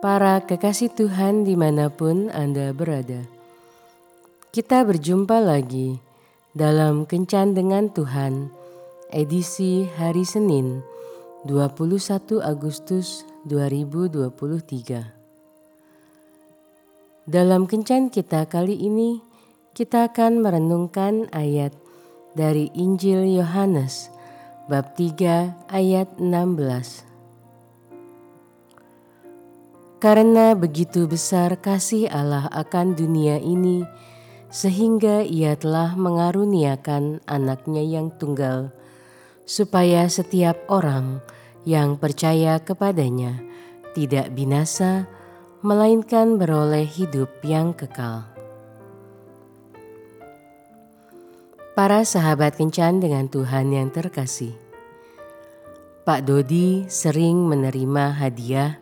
Para kekasih Tuhan di mana pun Anda berada. Kita berjumpa lagi dalam Kencan dengan Tuhan edisi hari Senin 21 Agustus 2023. Dalam Kencan kita kali ini kita akan merenungkan ayat dari Injil Yohanes bab 3 ayat 16 karena begitu besar kasih Allah akan dunia ini, sehingga ia telah mengaruniakan anaknya yang tunggal, supaya setiap orang yang percaya kepadanya tidak binasa, melainkan beroleh hidup yang kekal. Para sahabat kencan dengan Tuhan yang terkasih, Pak Dodi sering menerima hadiah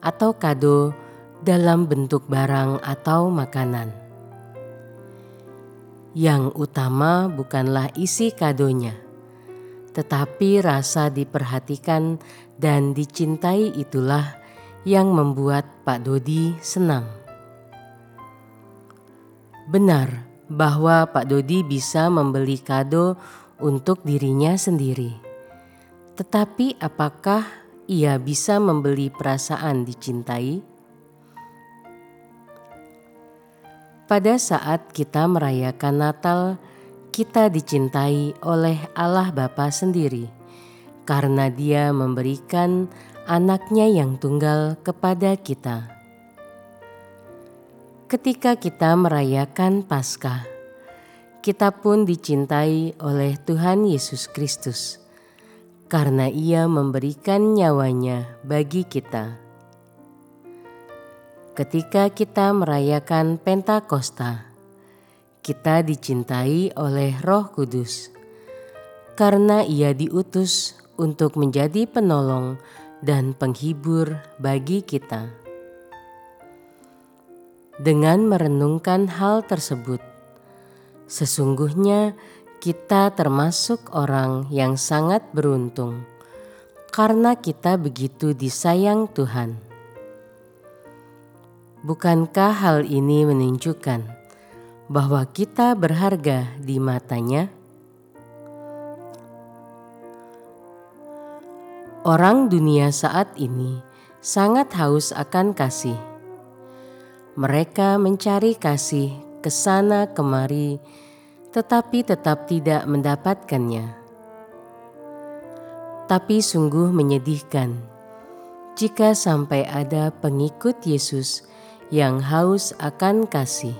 atau kado dalam bentuk barang atau makanan. Yang utama bukanlah isi kadonya, tetapi rasa diperhatikan dan dicintai itulah yang membuat Pak Dodi senang. Benar bahwa Pak Dodi bisa membeli kado untuk dirinya sendiri, tetapi apakah ia bisa membeli perasaan dicintai? Pada saat kita merayakan Natal, kita dicintai oleh Allah Bapa sendiri karena Dia memberikan anaknya yang tunggal kepada kita. Ketika kita merayakan Paskah, kita pun dicintai oleh Tuhan Yesus Kristus karena ia memberikan nyawanya bagi kita. Ketika kita merayakan Pentakosta, kita dicintai oleh Roh Kudus karena ia diutus untuk menjadi penolong dan penghibur bagi kita. Dengan merenungkan hal tersebut, sesungguhnya kita termasuk orang yang sangat beruntung karena kita begitu disayang Tuhan. Bukankah hal ini menunjukkan bahwa kita berharga di matanya? Orang dunia saat ini sangat haus akan kasih. Mereka mencari kasih ke sana kemari tetapi tetap tidak mendapatkannya. Tapi sungguh menyedihkan jika sampai ada pengikut Yesus yang haus akan kasih.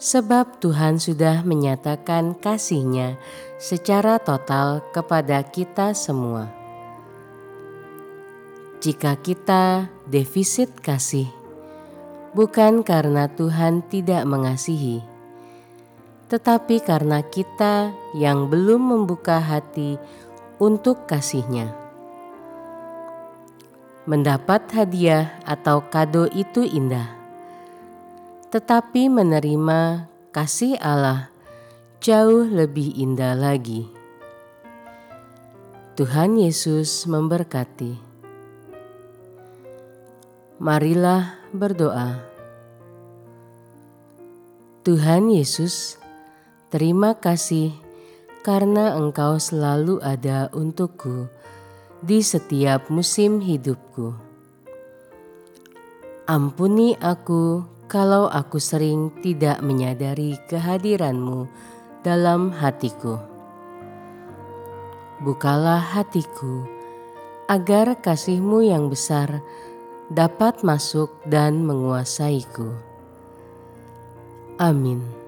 Sebab Tuhan sudah menyatakan kasihnya secara total kepada kita semua. Jika kita defisit kasih, bukan karena Tuhan tidak mengasihi, tetapi karena kita yang belum membuka hati untuk kasihnya. Mendapat hadiah atau kado itu indah, tetapi menerima kasih Allah jauh lebih indah lagi. Tuhan Yesus memberkati. Marilah berdoa. Tuhan Yesus, Terima kasih karena Engkau selalu ada untukku di setiap musim hidupku. Ampuni aku kalau aku sering tidak menyadari kehadiranmu dalam hatiku. Bukalah hatiku agar kasihmu yang besar dapat masuk dan menguasaiku. Amin.